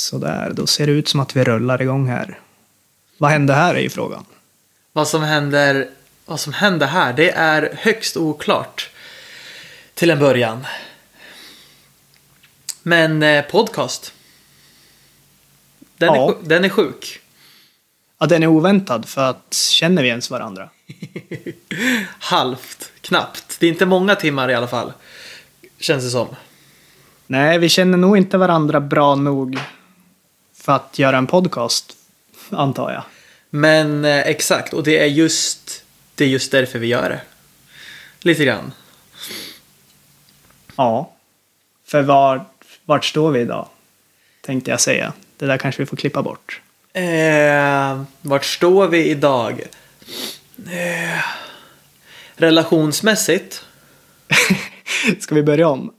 Sådär, då ser det ut som att vi rullar igång här. Vad hände här är ju frågan. Vad som händer, vad som händer här, det är högst oklart. Till en början. Men eh, podcast. Den, Ja. är, den är sjuk. Ja, den är oväntad för att känner vi ens varandra? Halvt, knappt. Det är inte många timmar i alla fall. Känns det som. Nej, vi känner nog inte varandra bra nog för att göra en podcast, antar jag. Men eh, exakt, och det är just det är just därför vi gör det. Lite grann. Ja. För var, vart står vi idag? Tänkte jag säga. Det där kanske vi får klippa bort. Eh, vart står vi idag? Eh, relationsmässigt? Ska vi börja om?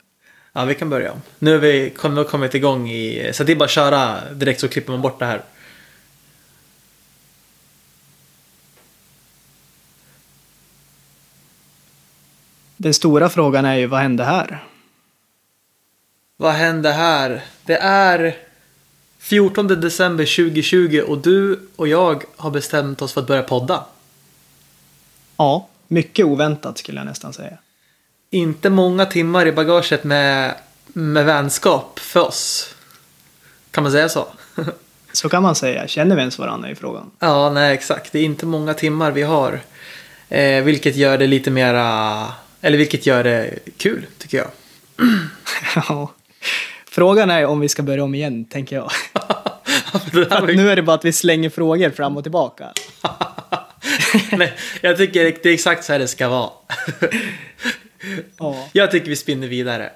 Ja, vi kan börja om. Nu har vi kom- kommit igång i... Så det är bara att köra direkt så klipper man bort det här. Den stora frågan är ju vad hände här? Vad hände här? Det är 14 december 2020 och du och jag har bestämt oss för att börja podda. Ja, mycket oväntat skulle jag nästan säga. Inte många timmar i bagaget med, med vänskap för oss. Kan man säga så? Så kan man säga. Känner vi ens varandra i frågan? ja, nej exakt. Det är inte många timmar vi har. Eh, vilket gör det lite mera... Eller vilket gör det kul, tycker jag. Ja. Frågan är om vi ska börja om igen, tänker jag. Att nu är det bara att vi slänger frågor fram och tillbaka. nej, jag tycker det är exakt så här det ska vara. Ja. jag tycker vi spinner vidare.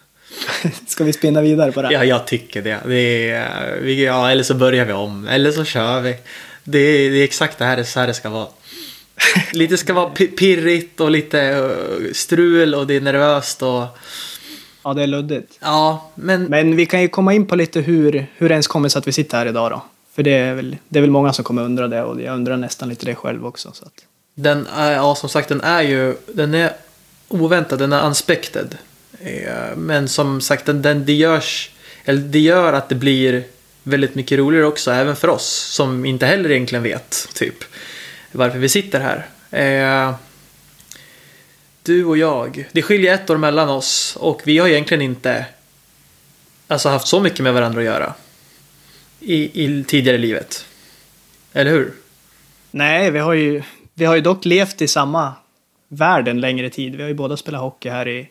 Ska vi spinna vidare på det? Ja, jag tycker det. det är, vi, ja, eller så börjar vi om. Eller så kör vi. Det är, det är exakt det här, så här det ska vara. Lite ska vara pi- pirrigt och lite eh, strul och det är nervöst och... Ja, det är luddigt. Ja, men... Men vi kan ju komma in på lite hur, hur det ens kommer sig att vi sitter här idag då. För det är, väl, det är väl många som kommer undra det och jag undrar nästan lite det själv också. Så att. Den är, ja, som sagt, den är ju... Den är oväntad, den är unspected. Eh, men som sagt, den, den, det, görs, eller det gör att det blir väldigt mycket roligare också, även för oss som inte heller egentligen vet, typ, varför vi sitter här. Eh, Du och jag, det skiljer ett år mellan oss och vi har egentligen inte alltså, haft så mycket med varandra att göra i, i tidigare livet. Eller hur? Nej, vi har, ju, vi har ju dock levt i samma värld en längre tid. Vi har ju båda spelat hockey här i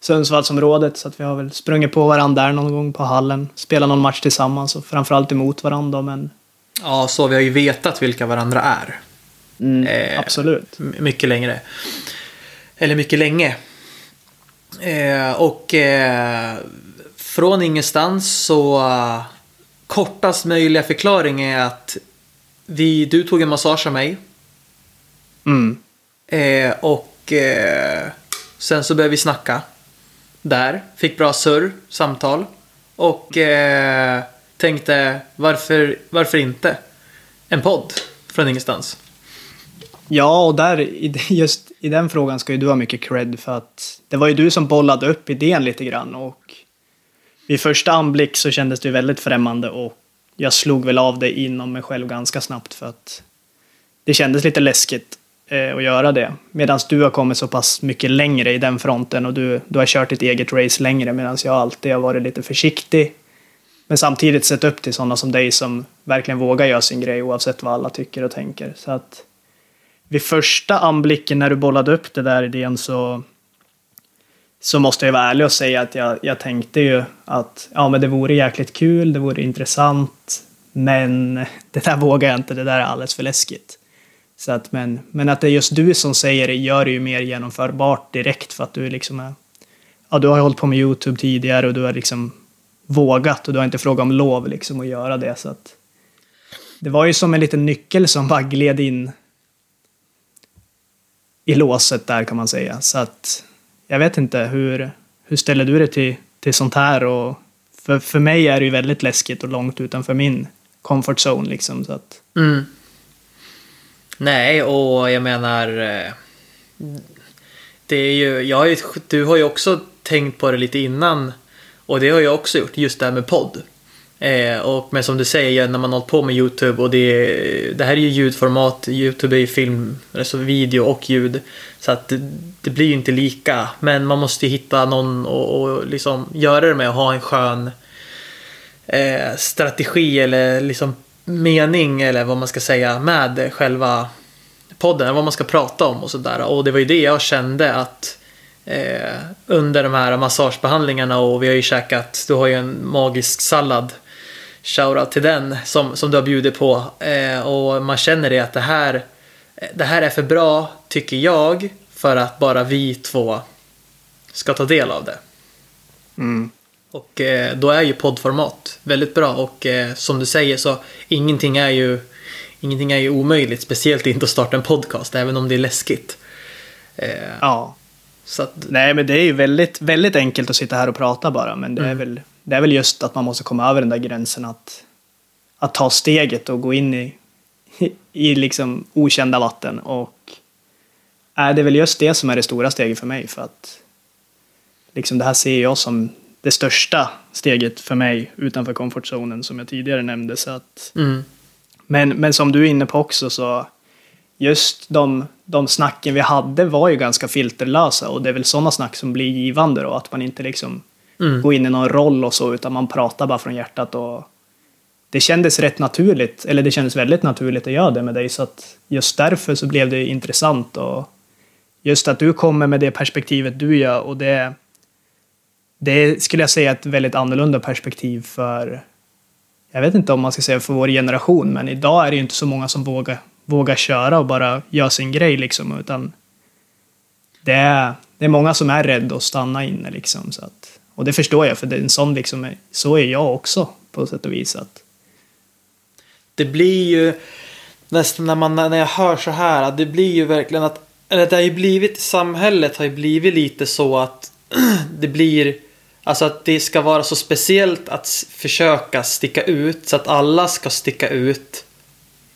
Sundsvallsområdet så att vi har väl sprungit på varandra där någon gång på hallen. Spelat någon match tillsammans och framförallt emot varandra men Ja, så vi har ju vetat vilka varandra är. mm, Eh, absolut. Mycket längre. Eller mycket länge. Eh, och eh, från ingenstans så uh, kortast möjliga förklaring är att vi, du tog en massage av mig. Mm. Eh, och eh, sen så började vi snacka. Där. Fick bra surr, samtal. Och eh, tänkte varför, varför inte? En podd från ingenstans. Ja, och där, just i den frågan ska ju du ha mycket cred för att det var ju du som bollade upp idén lite grann och vid första anblick så kändes det ju väldigt främmande och jag slog väl av det inom mig själv ganska snabbt för att det kändes lite läskigt eh, att göra det. Medan du har kommit så pass mycket längre i den fronten och du, du har kört ditt eget race längre medan jag alltid har varit lite försiktig. Men samtidigt sett upp till sådana som dig som verkligen vågar göra sin grej oavsett vad alla tycker och tänker. Så att vid första anblicken när du bollade upp det där idén så så måste jag vara ärlig och säga att jag, jag tänkte ju att ja, men det vore jäkligt kul, det vore intressant, men det där vågar jag inte, det där är alldeles för läskigt. Så att, men, men att det är just du som säger det gör det ju mer genomförbart direkt för att du liksom är, ja, du har ju hållit på med YouTube tidigare och du har liksom vågat och du har inte frågat om lov liksom att göra det. Så att det var ju som en liten nyckel som bara gled in i låset där kan man säga. Så att jag vet inte, hur, hur ställer du dig till, till sånt här? Och för, för mig är det ju väldigt läskigt och långt utanför min comfort zone liksom. Så att, Mm. Nej, och jag menar... Eh, det är ju, jag har ju, du har ju också tänkt på det lite innan. Och det har jag också gjort, just det här med podd. Eh, och, men som du säger, när man har hållit på med YouTube och det, det här är ju ljudformat. YouTube är ju film, alltså video och ljud. Så att det, det blir ju inte lika. Men man måste ju hitta någon och, och liksom göra det med och ha en skön eh, strategi eller liksom mening eller vad man ska säga med själva podden. Vad man ska prata om och sådär. Och det var ju det jag kände att eh, under de här massagebehandlingarna och vi har ju käkat, du har ju en magisk sallad shoutout till den som, som du har bjudit på. Eh, och man känner det att det här, det här är för bra, tycker jag, för att bara vi två ska ta del av det. Mm. Och eh, då är ju poddformat väldigt bra och eh, som du säger så ingenting är ju Ingenting är ju omöjligt, speciellt inte att starta en podcast, även om det är läskigt. Eh, Ja. så att, Nej, men det är ju väldigt, väldigt enkelt att sitta här och prata bara. Men det, är, Mm. väl, det är väl just att man måste komma över den där gränsen att, att ta steget och gå in i, i liksom okända vatten. Och äh, det är väl just det som är det stora steget för mig. För att liksom det här ser jag som det största steget för mig utanför komfortzonen som jag tidigare nämnde. Så att, mm, men, men som du är inne på också så just de, de snacken vi hade var ju ganska filterlösa. Och det är väl sådana snack som blir givande då, att man inte liksom mm, går in i någon roll och så, utan man pratar bara från hjärtat. Och det kändes rätt naturligt, eller det kändes väldigt naturligt att göra det med dig, så att just därför så blev det intressant. Och just att du kommer med det perspektivet du gör och det det skulle jag säga är ett väldigt annorlunda perspektiv för jag vet inte om man ska säga för vår generation, men idag är det ju inte så många som vågar, vågar köra och bara göra sin grej liksom, utan det är, det är många som är rädda att stanna inne liksom. Så att, och det förstår jag, för det är en sån liksom, så är jag också på sätt och vis. Att, det blir ju nästan när, man, när jag hör så här, att det blir ju verkligen att, eller det har ju blivit, samhället har ju blivit lite så att det blir, alltså att det ska vara så speciellt att försöka sticka ut så att alla ska sticka ut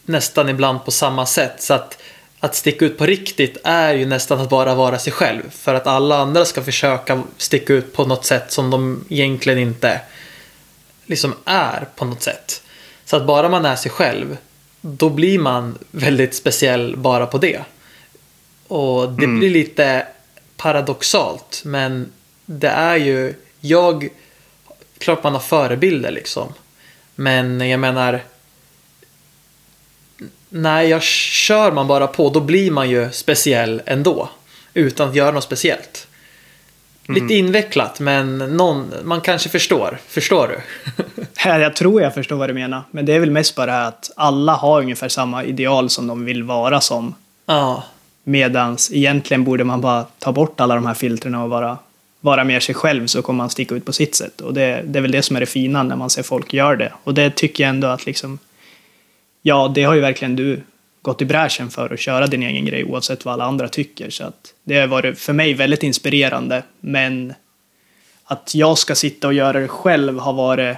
nästan ibland på samma sätt. Så att, att sticka ut på riktigt är ju nästan att bara vara sig själv. För att alla andra ska försöka sticka ut på något sätt som de egentligen inte liksom är på något sätt. Så att bara man är sig själv, då blir man väldigt speciell bara på det. Och det Mm. blir lite paradoxalt, men det är ju, jag, klart man har förebilder liksom. Men jag menar, när jag kör man bara på, då blir man ju speciell ändå. Utan att göra något speciellt. Lite invecklat, men någon, man kanske förstår. Förstår du? jag tror jag förstår vad du menar, men det är väl mest bara att alla har ungefär samma ideal som de vill vara som. Ja. Medans egentligen borde man bara ta bort alla de här filtrerna och vara, vara mer sig själv så kommer man sticka ut på sitt sätt. Och det, det är väl det som är det fina när man ser folk göra det. Och det tycker jag ändå att liksom, ja, det har ju verkligen du gått i bräschen för att köra din egen grej oavsett vad alla andra tycker. Så att det har varit för mig väldigt inspirerande. Men att jag ska sitta och göra det själv har varit,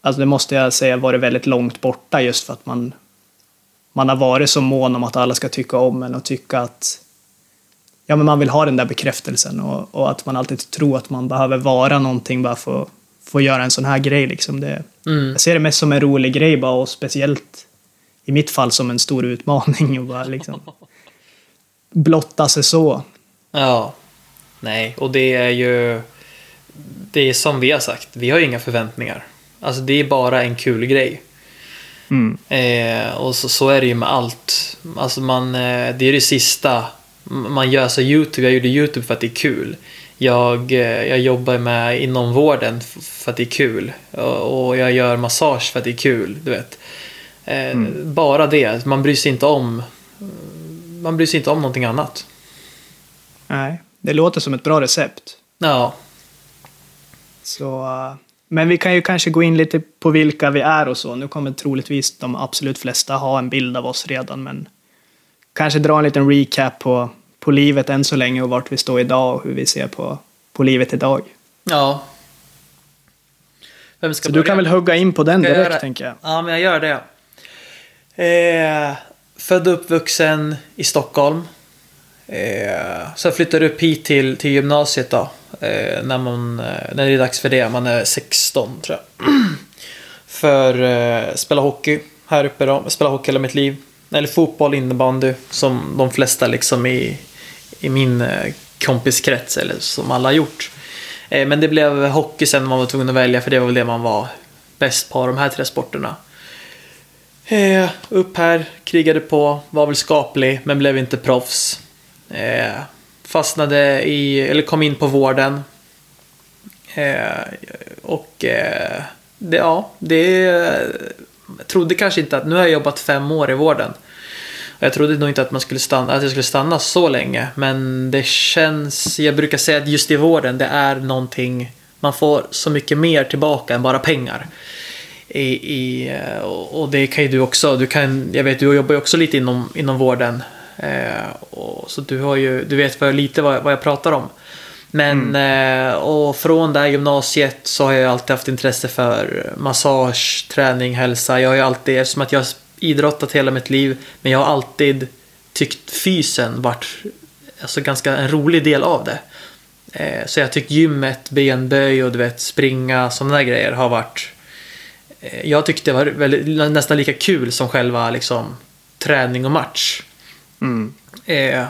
alltså det måste jag säga, varit väldigt långt borta just för att man man har varit så mån om att alla ska tycka om en och tycka att ja, men man vill ha den där bekräftelsen och, och att man alltid tror att man behöver vara någonting bara för att få göra en sån här grej. Liksom. Det, Mm. jag ser det mest som en rolig grej bara och speciellt i mitt fall som en stor utmaning och bara liksom blotta sig så. Ja. Nej, och det är ju... Det är som vi har sagt, vi har inga förväntningar. Alltså det är bara en kul grej. Mm. Eh, och så, så är det ju med allt. Alltså man, eh, det är det sista. Man gör så YouTube, jag gjorde YouTube för att det är kul. Jag, eh, jag jobbar med inom vården för att det är kul. Och, jag gör massage för att det är kul, du vet. Eh, Bara det, man bryr sig inte om man bryr sig inte om någonting annat. Nej, det låter som ett bra recept. Ja, Så, eh, men vi kan ju kanske gå in lite på vilka vi är och så. Nu kommer troligtvis de absolut flesta ha en bild av oss redan, men kanske dra en liten recap på, på livet än så länge och vart vi står idag och hur vi ser på, på livet idag. ja. Vem ska Så du börja? kan väl hugga in på den jag direkt, det? tänker jag. Ja, men jag gör det. Eh, född och uppvuxen i Stockholm. Eh, så jag flyttade upp hit till, till gymnasiet då. Eh, när, man, eh, när det är dags för det. Man är 16 tror jag. för eh, spela hockey här uppe då. Spela hockey hela mitt liv. Eller fotboll, innebandy som de flesta liksom i, i min eh, kompiskrets eller som alla har gjort. Eh, men det blev hockey sen man var tvungen att välja för det var väl det man var bäst på de här tre sporterna. Eh, upp här, krigade på, var väl skaplig men blev inte proffs. Eh, fastnade i, eller kom in på vården. Eh, och eh, det, ja, det trodde kanske inte att, nu har jag jobbat fem år i vården. Och jag trodde nog inte att, man skulle stanna, att jag skulle stanna så länge. Men det känns, jag brukar säga att just i vården, det är någonting, man får så mycket mer tillbaka än bara pengar. I, i, och det kan ju du också, du kan, jag vet du jobbar ju också lite inom, inom vården. Eh, och, så du, har ju, du vet för lite vad, vad jag pratar om. Men mm. eh, och från det här gymnasiet så har jag alltid haft intresse för massage, träning, hälsa. Jag har ju alltid, eftersom att jag har idrottat hela mitt liv, men jag har alltid tyckt fysen varit alltså, ganska en rolig del av det. Eh, så jag tycker gymmet, benböj och du vet springa, sådana där grejer har varit eh, jag tyckte det var väldigt, nästan lika kul som själva liksom, träning och match. Mm. Eh,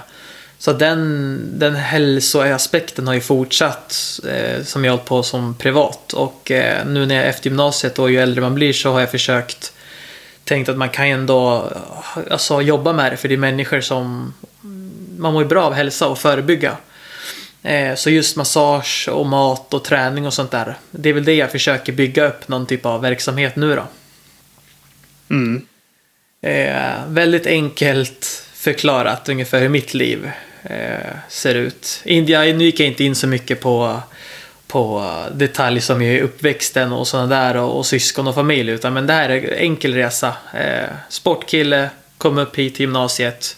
så den, den hälsoaspekten har ju fortsatt eh, som jag hållit på som privat. Och eh, nu när jag efter gymnasiet och ju äldre man blir så har jag försökt tänkt att man kan ändå alltså, jobba med det för det är människor som man mår ju bra av hälsa och förebygga. Eh, så just massage och mat och träning och sånt där. Det är väl det jag försöker bygga upp någon typ av verksamhet nu då. Mm. Eh, väldigt enkelt förklarat ungefär hur mitt liv eh, Eh, ser ut. India, nu gick jag inte in så mycket på, på detaljer som är uppväxten och sådana där och, och, syskon och familj utan men det här är enkel resa. Eh, sportkille, kom upp hit till gymnasiet.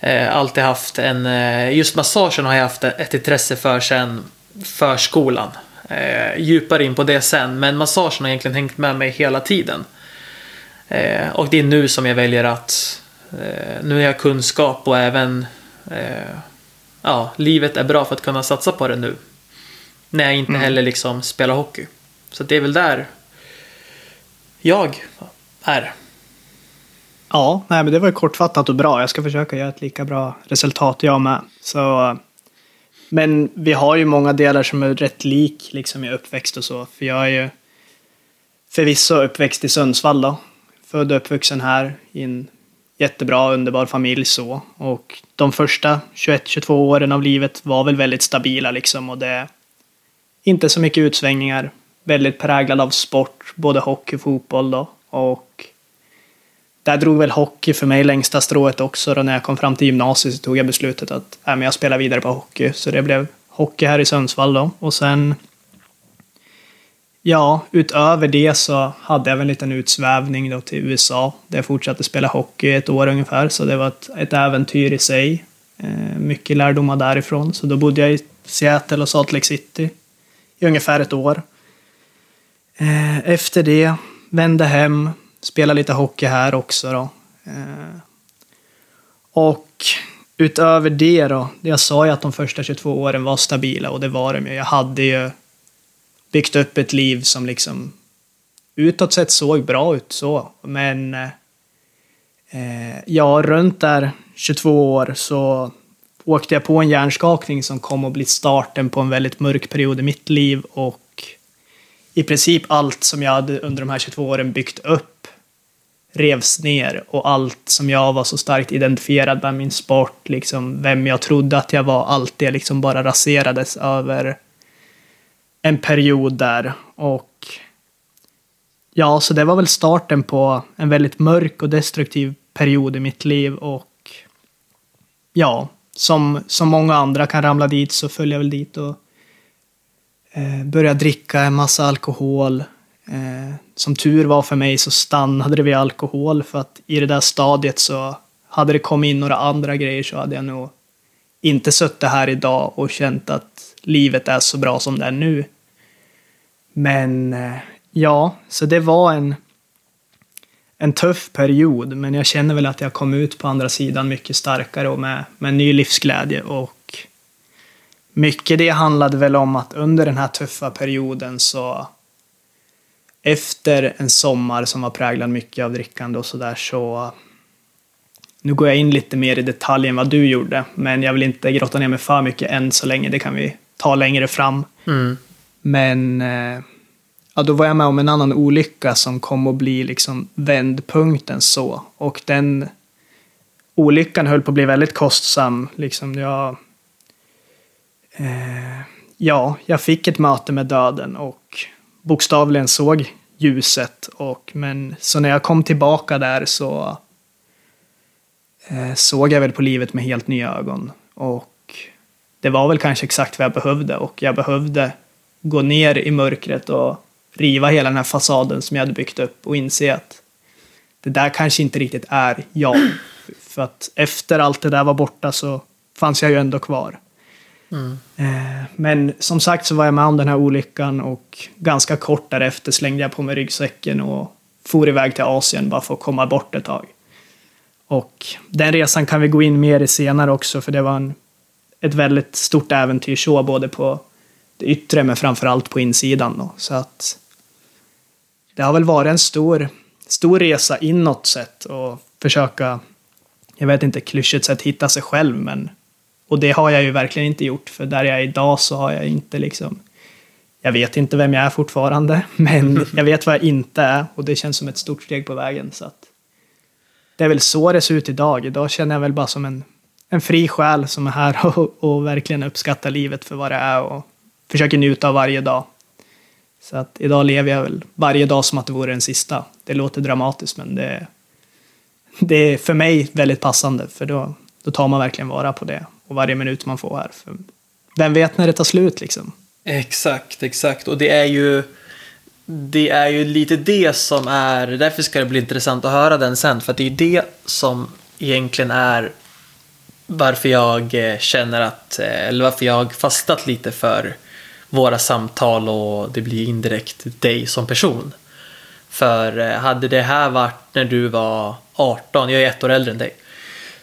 Eh, alltid haft en, eh, just massagen har jag haft ett intresse för sen förskolan. Eh, djupare in på det sen, men massagen har egentligen hängt med mig hela tiden. Eh, och det är nu som jag väljer att eh, nu har jag kunskap och även eh, ja, livet är bra för att kunna satsa på det nu. När jag inte mm. heller liksom spelar hockey. Så det är väl där jag är. Ja, nej, men det var kortfattat och bra. Jag ska försöka göra ett lika bra resultat jag med. Så, men vi har ju många delar som är rätt lik liksom i uppväxt och så. För jag är ju förvisso uppväxt i Sundsvall då. Född och uppvuxen här i en jättebra, underbar familj så. Och de första 21-22 åren av livet var väl väldigt stabila liksom och det inte så mycket utsvängningar. Väldigt präglad av sport, både hockey och fotboll då. Och där drog väl hockey för mig längsta strået också. Då när jag kom fram till gymnasiet så tog jag beslutet att äh, men jag spelar vidare på hockey. Så det blev hockey här i Sundsvall då. Och sen Ja, utöver det så hade jag väl en liten utsvävning då till USA där jag fortsatte spela hockey ett år ungefär, så det var ett, ett äventyr i sig. Eh, mycket lärdomar därifrån, så då bodde jag i Seattle och Salt Lake City i ungefär ett år. Eh, efter det vände hem, spelade lite hockey här också då. Eh, och utöver det då, jag sa ju att de första 22 åren var stabila och det var de ju. Jag hade ju byggt upp ett liv som liksom utåt sett såg bra ut så. Men eh, ja, runt där 22 år så åkte jag på en hjärnskakning som kom att bli starten på en väldigt mörk period i mitt liv och i princip allt som jag hade under de här 22 åren byggt upp revs ner och allt som jag var så starkt identifierad med min sport, liksom vem jag trodde att jag var, allt det liksom bara raserades över en period där. Och ja, så det var väl starten på en väldigt mörk och destruktiv period i mitt liv. Och ja, som, som många andra kan ramla dit så föll jag väl dit och eh, började dricka en massa alkohol. Eh, som tur var för mig så stannade det vid alkohol för att i det där stadiet så hade det kommit in några andra grejer så hade jag nog inte suttit här idag och känt att livet är så bra som det är nu. Men eh, ja, så det var en, en tuff period, men jag känner väl att jag kom ut på andra sidan mycket starkare och med, med ny livsglädje. Och mycket det handlade väl om att under den här tuffa perioden så efter en sommar som var präglad mycket av drickande och sådär så nu går jag in lite mer i detalj än vad du gjorde, men jag vill inte grotta ner mig för mycket än så länge. Det kan vi ta längre fram. Mm. Men eh, ja, då var jag med om en annan olycka som kom att bli liksom vändpunkten så. Och den olyckan höll på att bli väldigt kostsam. Liksom jag, eh, ja, jag fick ett möte med döden och bokstavligen såg ljuset. Och, men så när jag kom tillbaka där så eh, såg jag väl på livet med helt nya ögon. Och det var väl kanske exakt vad jag behövde och jag behövde gå ner i mörkret och riva hela den här fasaden som jag hade byggt upp och inse att det där kanske inte riktigt är jag. För att efter allt det där var borta så fanns jag ju ändå kvar. Mm. Eh, men som sagt så var jag med om den här olyckan och ganska kort därefter slängde jag på mig ryggsäcken och for iväg till Asien bara för att komma bort ett tag. Och den resan kan vi gå in mer i senare också för det var en, ett väldigt stort äventyr så både på det yttre men framförallt på insidan. Då. Så att det har väl varit en stor, stor resa inåt sett och försöka, jag vet inte, klyschigt sett hitta sig själv men och det har jag ju verkligen inte gjort för där jag är idag så har jag inte liksom jag vet inte vem jag är fortfarande, men jag vet vad jag inte är och det känns som ett stort steg på vägen. Så att det är väl så det ser ut idag. Idag känner jag väl bara som en, en fri själ som är här och, och verkligen uppskattar livet för vad det är och försöker njuta av varje dag. Så att idag lever jag väl varje dag som att det vore den sista. Det låter dramatiskt men det, det är för mig väldigt passande för då, då tar man verkligen vara på det och varje minut man får här. För vem vet när det tar slut liksom? Exakt, exakt. Och det är ju det är ju lite det som är, därför ska det bli intressant att höra den sen, för att det är ju det som egentligen är varför jag eh, känner att, eh, eller varför jag har fastat lite för våra samtal och det blir indirekt dig som person. För eh, hade det här varit när du var 18, jag är ett år äldre än dig,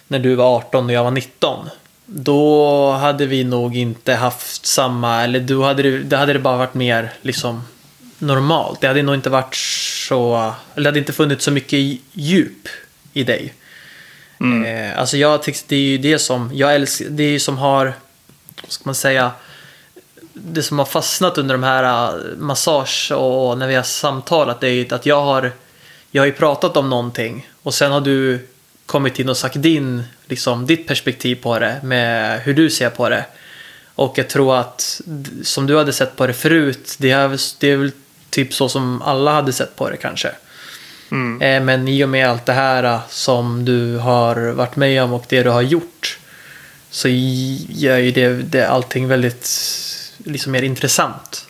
när du var 18 och jag var 19, då hade vi nog inte haft samma, eller då hade det, det hade det bara varit mer liksom normalt. Det hade nog inte varit så, eller det hade inte funnits så mycket djup i dig. Mm. Eh, alltså jag tycker det är ju det som, jag älskar, det är ju som har, vad ska man säga, det som har fastnat under de här uh, massage och när vi har samtalat det är ju att jag har, jag har ju pratat om någonting och sen har du kommit in och sagt din, liksom, ditt perspektiv på det med hur du ser på det. Och jag tror att som du hade sett på det förut, det är, det är väl typ så som alla hade sett på det kanske. Mm. Eh, men i och med allt det här uh, som du har varit med om och det du har gjort så gör ju det, det allting väldigt liksom mer intressant.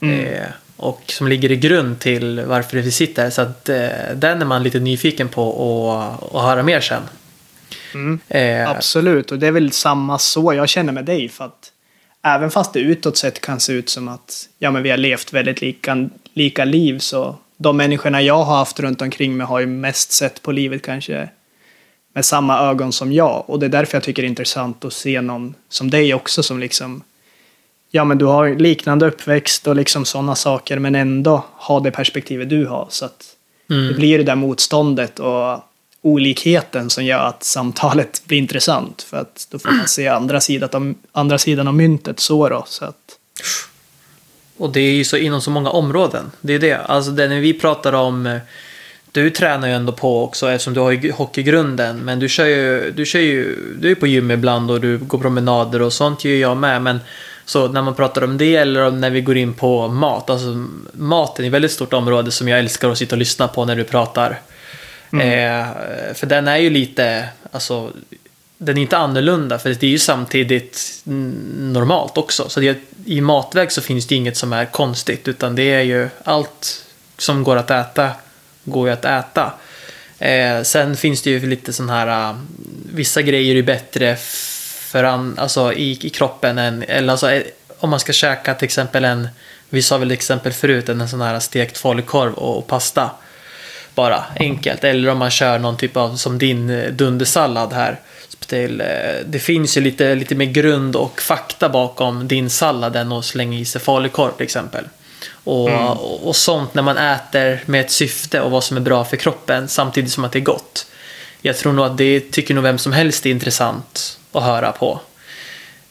Mm. Eh, och som ligger i grund till varför vi sitter här. Så att eh, den är man lite nyfiken på att höra mer sen. Mm. Eh, Absolut, och det är väl samma så jag känner med dig. För att även fast det utåt sett kan se ut som att ja, men vi har levt väldigt lika, lika liv så de människorna jag har haft runt omkring mig har ju mest sett på livet kanske med samma ögon som jag. Och det är därför jag tycker det är intressant att se någon som dig också som liksom ja men du har liknande uppväxt och liksom sådana saker men ändå ha det perspektivet du har. Så att mm. det blir det där motståndet och olikheten som gör att samtalet blir intressant. För att då får man se andra sidan andra sidan av myntet så då. Så att... Och det är ju så inom så många områden. Det är det. Alltså det när vi pratar om du tränar ju ändå på också eftersom du har ju hockeygrunden. Men du kör ju, du kör ju, du är på gym ibland och du går promenader och sånt gör jag med. Men så när man pratar om det eller när vi går in på mat. Alltså maten är ett väldigt stort område som jag älskar att sitta och lyssna på när du pratar. Mm. Eh, för den är ju lite, alltså den är inte annorlunda för det är ju samtidigt normalt också. Så det, i matväg så finns det inget som är konstigt utan det är ju allt som går att äta går ju att äta. Eh, sen finns det ju lite sån här, uh, vissa grejer är bättre för an, alltså i, i kroppen än, eller alltså om man ska käka till exempel en, vi sa väl exempel förut, en sån här stekt falukorv och, och pasta. Bara enkelt. Eller om man kör någon typ av, som din eh, dundersallad här. Till, eh, det finns ju lite, lite mer grund och fakta bakom din sallad än att slänga i sig falukorv till exempel. Och, och, och sånt när man äter med ett syfte och vad som är bra för kroppen samtidigt som att det är gott. Jag tror nog att det tycker nog vem som helst är intressant att höra på.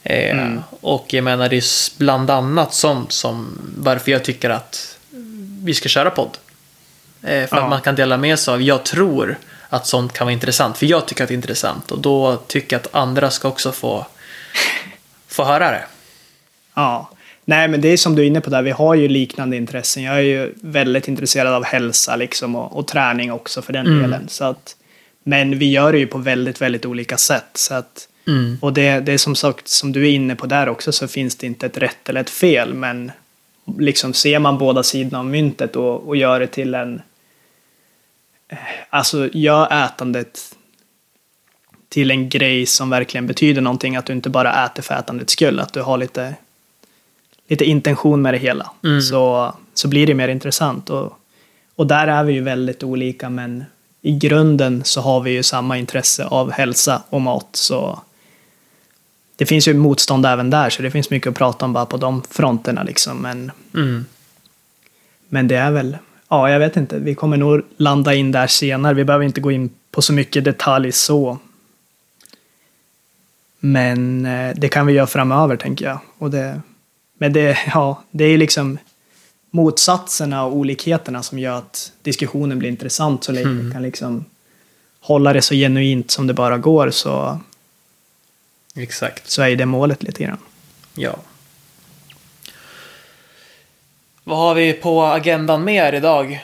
Eh, Och jag menar det är bland annat sånt som varför jag tycker att vi ska köra podd. Eh, för Ja. att man kan dela med sig av, jag tror att sånt kan vara intressant. För jag tycker att det är intressant och då tycker jag att andra ska också få, få höra det. Ja. Nej, men det är som du är inne på där. Vi har ju liknande intressen. Jag är ju väldigt intresserad av hälsa liksom och, och träning också för den Mm. delen. Så att, men vi gör det ju på väldigt, väldigt olika sätt. Så att, Mm. och det, det är som sagt, som du är inne på där också, så finns det inte ett rätt eller ett fel. Men liksom ser man båda sidorna av myntet och, och gör det till en... eh, Alltså gör ätandet till en grej som verkligen betyder någonting. Att du inte bara äter för ätandets skull. Att du har lite, lite intention med det hela. Mm. Så, så blir det mer intressant. Och, och där är vi ju väldigt olika. Men i grunden så har vi ju samma intresse av hälsa och mat. Så det finns ju motstånd även där. Så det finns mycket att prata om bara på de fronterna. Liksom. Men, Mm. men det är väl, ja jag vet inte. Vi kommer nog landa in där senare. Vi behöver inte gå in på så mycket detalj så. Men eh, det kan vi göra framöver tänker jag. Och det, men det, ja, det är liksom motsatserna och olikheterna som gör att diskussionen blir intressant så länge vi kan liksom hålla det så genuint som det bara går så, Exakt. så är det målet lite grann. Ja. Vad har vi på agendan mer idag?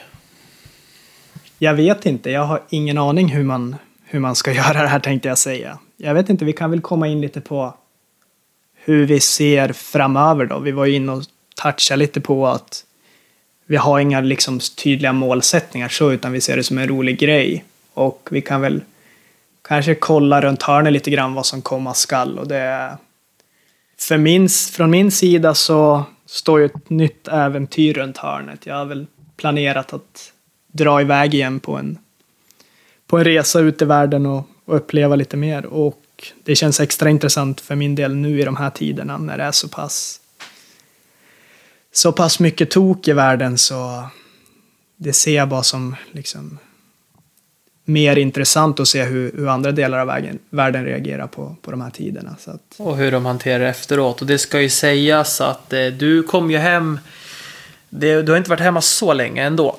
Jag vet inte, jag har ingen aning hur man, hur man ska göra det här tänkte jag säga. Jag vet inte, vi kan väl komma in lite på hur vi ser framöver då. Vi var ju inne och touchade lite på att vi har inga liksom tydliga målsättningar så, utan vi ser det som en rolig grej. Och vi kan väl kanske kolla runt hörnet lite grann vad som komma skall. Och det för min, från min sida så står ju ett nytt äventyr runt hörnet. Jag har väl planerat att dra iväg igen på en, på en resa ut i världen och, och uppleva lite mer. Och det känns extra intressant för min del nu i de här tiderna när det är så pass så pass mycket tok i världen så det ser jag bara som liksom mer intressant att se hur, hur andra delar av vägen, världen reagerar på, på de här tiderna. Så att, Och hur de hanterar det efteråt. Och det ska ju sägas att eh, du kom ju hem. Det, du har inte varit hemma så länge ändå.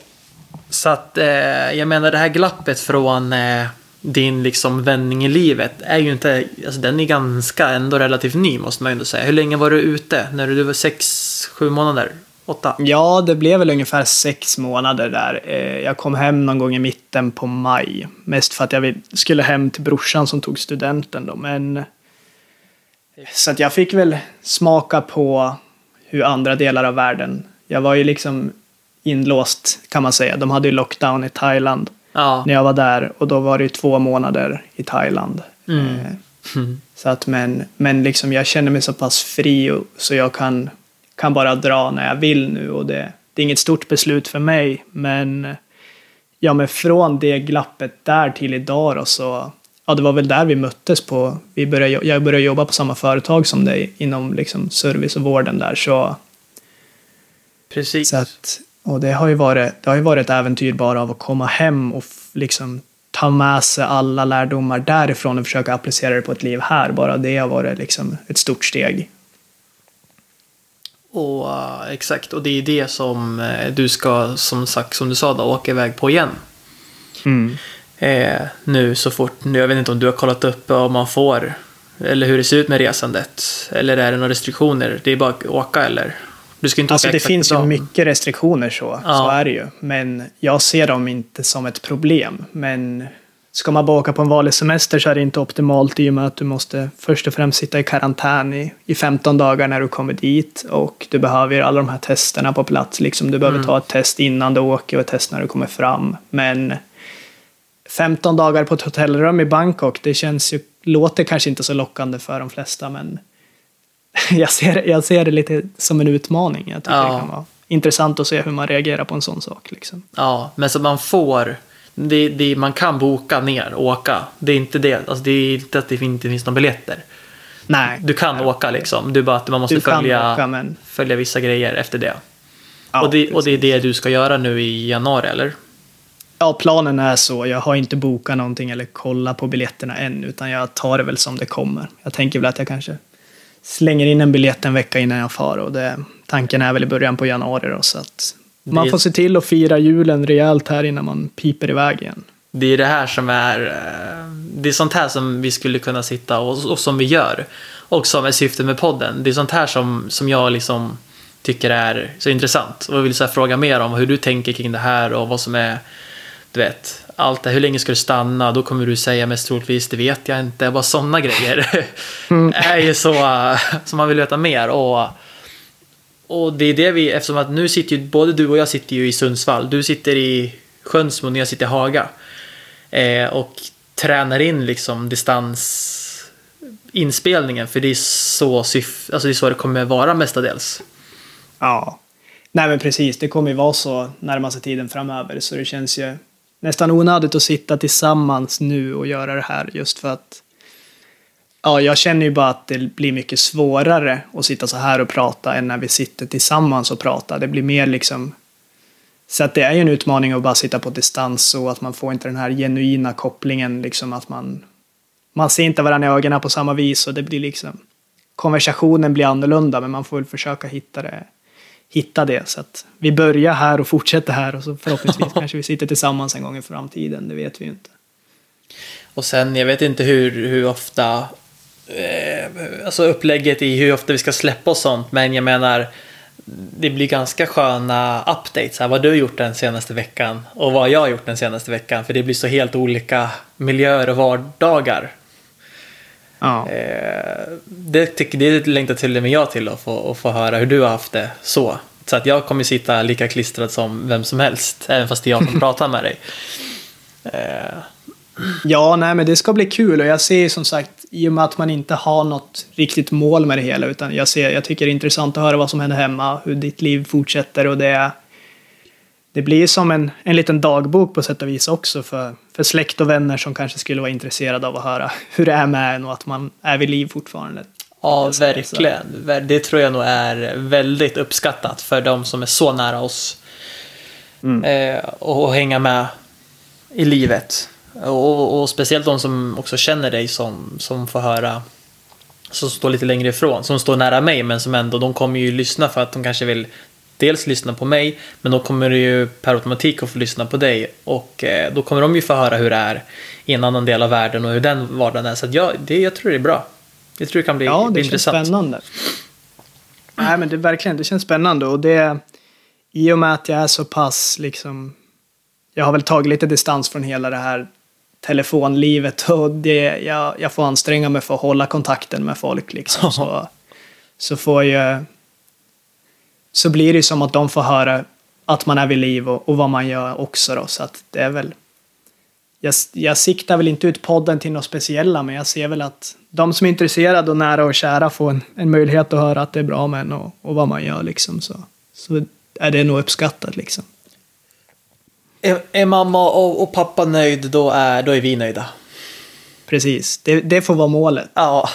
Så att eh, jag menar det här glappet från eh, din liksom vändning i livet är ju inte, alltså den är ganska ändå relativt ny måste man ju ändå säga. Hur länge var du ute? När du var sex, sju månader? Åtta? Ja, det blev väl ungefär sex månader där. Eh, Jag kom hem någon gång i mitten på maj. Mest för att jag skulle hem till brorsan som tog studenten då. Men... Så att jag fick väl smaka på hur andra delar av världen... Jag var ju liksom inlåst kan man säga. De hade ju lockdown i Thailand Ja. när jag var där. Och då var det ju två månader i Thailand. Mm. Mm. så att, men men liksom, jag känner mig så pass fri och, så jag kan, kan bara dra när jag vill nu. Och det, det är inget stort beslut för mig. Men, ja, men från det glappet där till idag då, så ja, det var väl där vi möttes på. Vi började, jag började jobba på samma företag som dig inom liksom, service och vården där. Så, Precis. så att, och det har, ju varit, det har ju varit ett äventyr bara av att komma hem och liksom ta med sig alla lärdomar därifrån och försöka applicera det på ett liv här. Bara det har varit liksom ett stort steg. Och eh, exakt, och det är det som eh, du ska, som sagt, som du sa då, åka iväg på igen. Eh, nu så fort, nu, jag vet inte om du har kollat upp om man får, eller hur det ser ut med resandet. Eller är det några restriktioner? Det är bara att åka eller? Du ska inte Alltså det finns ju mycket restriktioner så, Ja. så är det ju. Men jag ser dem inte som ett problem. Men ska man bara åka på en vanlig semester så är det inte optimalt i och med att du måste först och främst sitta i karantän i, i 15 dagar när du kommer dit. Och du behöver alla de här testerna på plats. Liksom, du behöver Mm. ta ett test innan du åker och ett test när du kommer fram. Men 15 dagar på ett hotellrum i Bangkok, det känns ju, låter kanske inte så lockande för de flesta, men jag ser, jag ser det lite som en utmaning. Jag tycker Ja. det kan vara intressant att se hur man reagerar på en sån sak. Liksom. Ja, men så man får, det, det, man kan boka ner och åka. Det är inte det, alltså det är inte att det inte finns några biljetter. Nej, Du kan åka liksom, du bara att man måste följa, åka, men följa vissa grejer efter det. Ja, och, det, och det är det du ska göra nu i januari, eller? Ja, planen är så. Jag har inte bokat någonting eller kollat på biljetterna än, utan jag tar det väl som det kommer. Jag tänker väl att jag kanske slänger in en biljett en vecka innan jag far och det, tanken är väl i början på januari då, så att man Det- får se till att fira julen rejält här innan man piper iväg igen. Det är det här som är... eh, Det är sånt här som vi skulle kunna sitta och, och som vi gör. Och som är syftet med podden. Det är sånt här som, som jag liksom tycker är så intressant. Och jag vill så fråga mer om hur du tänker kring det här och vad som är... Du vet, allt det Hur länge ska du stanna? Då kommer du säga mest troligtvis, det vet jag inte. Bara sådana grejer. är ju så eh, som man vill veta mer. Och, och det är det vi, eftersom att nu sitter ju både du och jag sitter ju i Sundsvall. Du sitter i Sjönsmo och jag sitter i Haga. Eh, och tränar in liksom distansinspelningen för det är så, syf- alltså det är så det kommer vara mestadels. Ja. Nej men precis, det kommer ju vara så närmaste tiden framöver så det känns ju nästan onödigt att sitta tillsammans nu och göra det här just för att Ja, jag känner ju bara att det blir mycket svårare att sitta så här och prata än när vi sitter tillsammans och pratar. Det blir mer liksom så att det är ju en utmaning att bara sitta på distans och att man får inte den här genuina kopplingen liksom att man man ser inte varandra i ögonen på samma vis och det blir liksom konversationen blir annorlunda men man får väl försöka hitta det hitta det så att vi börjar här och fortsätter här och så förhoppningsvis kanske vi sitter tillsammans en gång i framtiden det vet vi ju inte. Och sen, jag vet inte hur, hur ofta, eh, alltså upplägget i hur ofta vi ska släppa och sånt, men jag menar, det blir ganska sköna updates. Här, vad du har gjort den senaste veckan och vad jag har gjort den senaste veckan, för det blir så helt olika miljöer och vardagar. Ja. Eh, det, tycker, det längtar till och med jag till att få, att få höra hur du har haft det så. Så att jag kommer sitta lika klistrad som vem som helst, även fast det är jag som pratar med dig. Eh, Ja, nej, men det ska bli kul och jag ser som sagt i och med att man inte har något riktigt mål med det hela utan jag ser, jag tycker det är intressant att höra vad som händer hemma, hur ditt liv fortsätter och det det blir som en, en liten dagbok på sätt och vis också för, för släkt och vänner som kanske skulle vara intresserade av att höra hur det är med en och att man är vid liv fortfarande. Ja, verkligen. Ver- Det tror jag nog är väldigt uppskattat för de som är så nära oss. Mm. Eh, och, och hänga med i livet. Och, och speciellt de som också känner dig som, som får höra, som står lite längre ifrån, som står nära mig men som ändå, de kommer ju lyssna för att de kanske vill dels lyssna på mig, men då kommer det ju per automatik att få lyssna på dig och eh, då kommer de ju få höra hur det är i en annan del av världen och hur den vardagen är. Så jag, det, jag tror det är bra. Jag tror det kan bli, Ja, det känns intressant. spännande. Nej, men det verkligen, det känns spännande och det i och med att jag är så pass liksom. Jag har väl tagit lite distans från hela det här telefonlivet och det, jag, jag får anstränga mig för att hålla kontakten med folk liksom. Så, så får jag så blir det som att de får höra att man är vid liv och, och vad man gör också då. Så att det är väl jag, jag siktar väl inte ut podden till något speciella, men jag ser väl att de som är intresserade och nära och kära får en, en möjlighet att höra att det är bra med en och, och vad man gör liksom. Så, så är det nog uppskattat liksom. Är, är mamma och, och pappa nöjd, då är, då är vi nöjda. Precis, det, det får vara målet. Ja.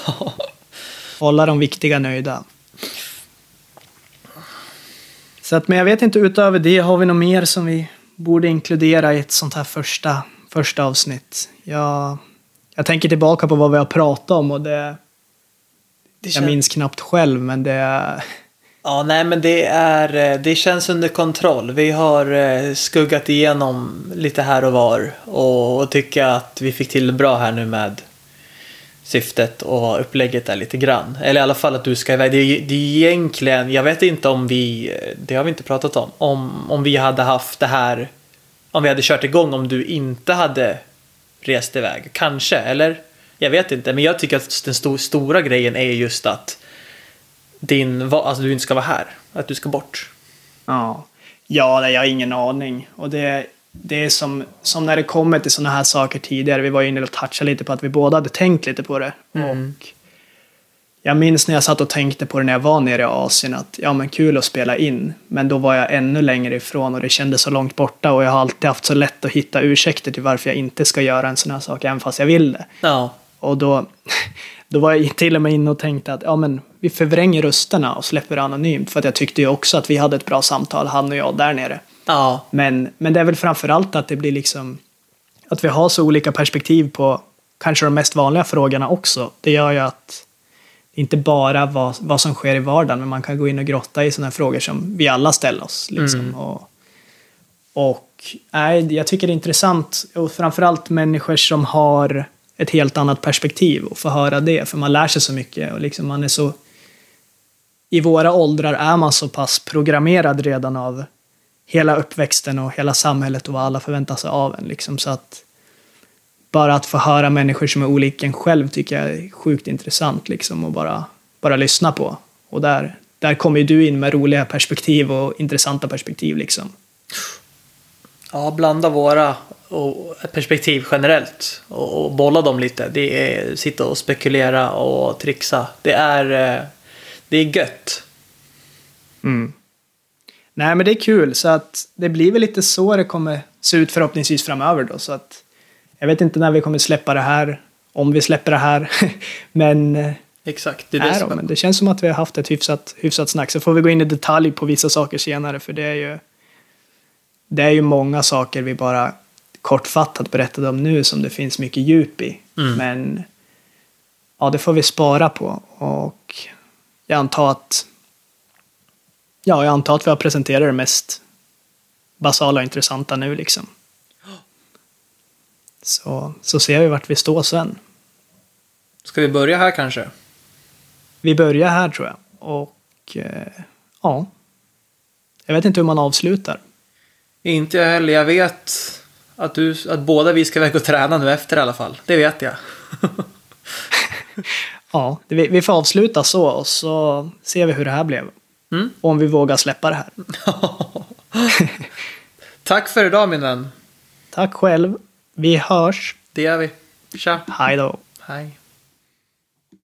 Hålla de viktiga nöjda. Så att, men jag vet inte, utöver det, har vi något mer som vi borde inkludera i ett sånt här första, första avsnitt? Jag, jag tänker tillbaka på vad vi har pratat om och det, Det jag minns knappt själv, men det är... Ja, nej men det är, eh, det känns under kontroll. Vi har eh, skuggat igenom lite här och var och, och tycker att vi fick till det bra här nu med syftet och upplägget är lite grann. Eller i alla fall att du ska iväg. Det är, det är egentligen, jag vet inte om vi, det har vi inte pratat om, om, om vi hade haft det här, om vi hade kört igång om du inte hade rest iväg. Kanske, eller? Jag vet inte, men jag tycker att den sto- stora grejen är just att din, alltså du inte ska vara här. Att du ska bort. Ja, ja jag har ingen aning. Och det, det är som, som när det kommer till sådana här saker tidigare. Vi var ju inne och touchade lite på att vi båda hade tänkt lite på det. Mm. Och jag minns när jag satt och tänkte på det när jag var nere i Asien att ja men kul att spela in. Men då var jag ännu längre ifrån och det kändes så långt borta och jag har alltid haft så lätt att hitta ursäkter till varför jag inte ska göra en sån här sak även fast jag vill det. Ja. Och då, då var jag till och med inne och tänkte att ja, men vi förvränger rösterna och släpper det anonymt. För att jag tyckte ju också att vi hade ett bra samtal, han och jag, där nere. Ja, Men, men det är väl framför allt att det blir liksom att vi har så olika perspektiv på kanske de mest vanliga frågorna också. Det gör ju att inte bara vad, vad som sker i vardagen, men man kan gå in och grotta i sådana frågor som vi alla ställer oss. Liksom. Mm. Och, och nej, jag tycker det är intressant, och framförallt människor som har ett helt annat perspektiv och få höra det, för man lär sig så mycket och liksom man är så i våra åldrar är man så pass programmerad redan av hela uppväxten och hela samhället och vad alla förväntar sig av en. Liksom. Så att bara att få höra människor som är olika en själv tycker jag är sjukt intressant liksom, och bara, bara lyssna på. Och där, där kommer ju du in med roliga perspektiv och intressanta perspektiv. Liksom. ja blanda våra och perspektiv generellt och, och bolla dem lite. Det är sitta och spekulera och trixa. Det är, eh, det är gött. Mm. Nej, men det är kul, så att det blir väl lite så det kommer se ut förhoppningsvis framöver då. Så att jag vet inte när vi kommer släppa det här, om vi släpper det här, men eh, Exakt, det är det då, men det känns som att vi har haft ett hyfsat, hyfsat snack. Så får vi gå in i detalj på vissa saker senare, för det är ju det är ju många saker vi bara kortfattat berättade om nu som det finns mycket djup i. Mm. Men ja, det får vi spara på och jag antar att ja, jag antar att vi har presenterat det mest basala och intressanta nu liksom. Så, så ser vi vart vi står sen. Ska vi börja här kanske? Vi börjar här tror jag. Och eh, ja, jag vet inte hur man avslutar. Inte jag heller. Jag vet att, du, att båda vi ska iväg och träna nu efter i alla fall. Det vet jag. Ja, vi, vi får avsluta så och så ser vi hur det här blev. Mm. Om vi vågar släppa det här. Tack för idag min vän. Tack själv. Vi hörs. Det gör vi. Tja. Hej då. Hej.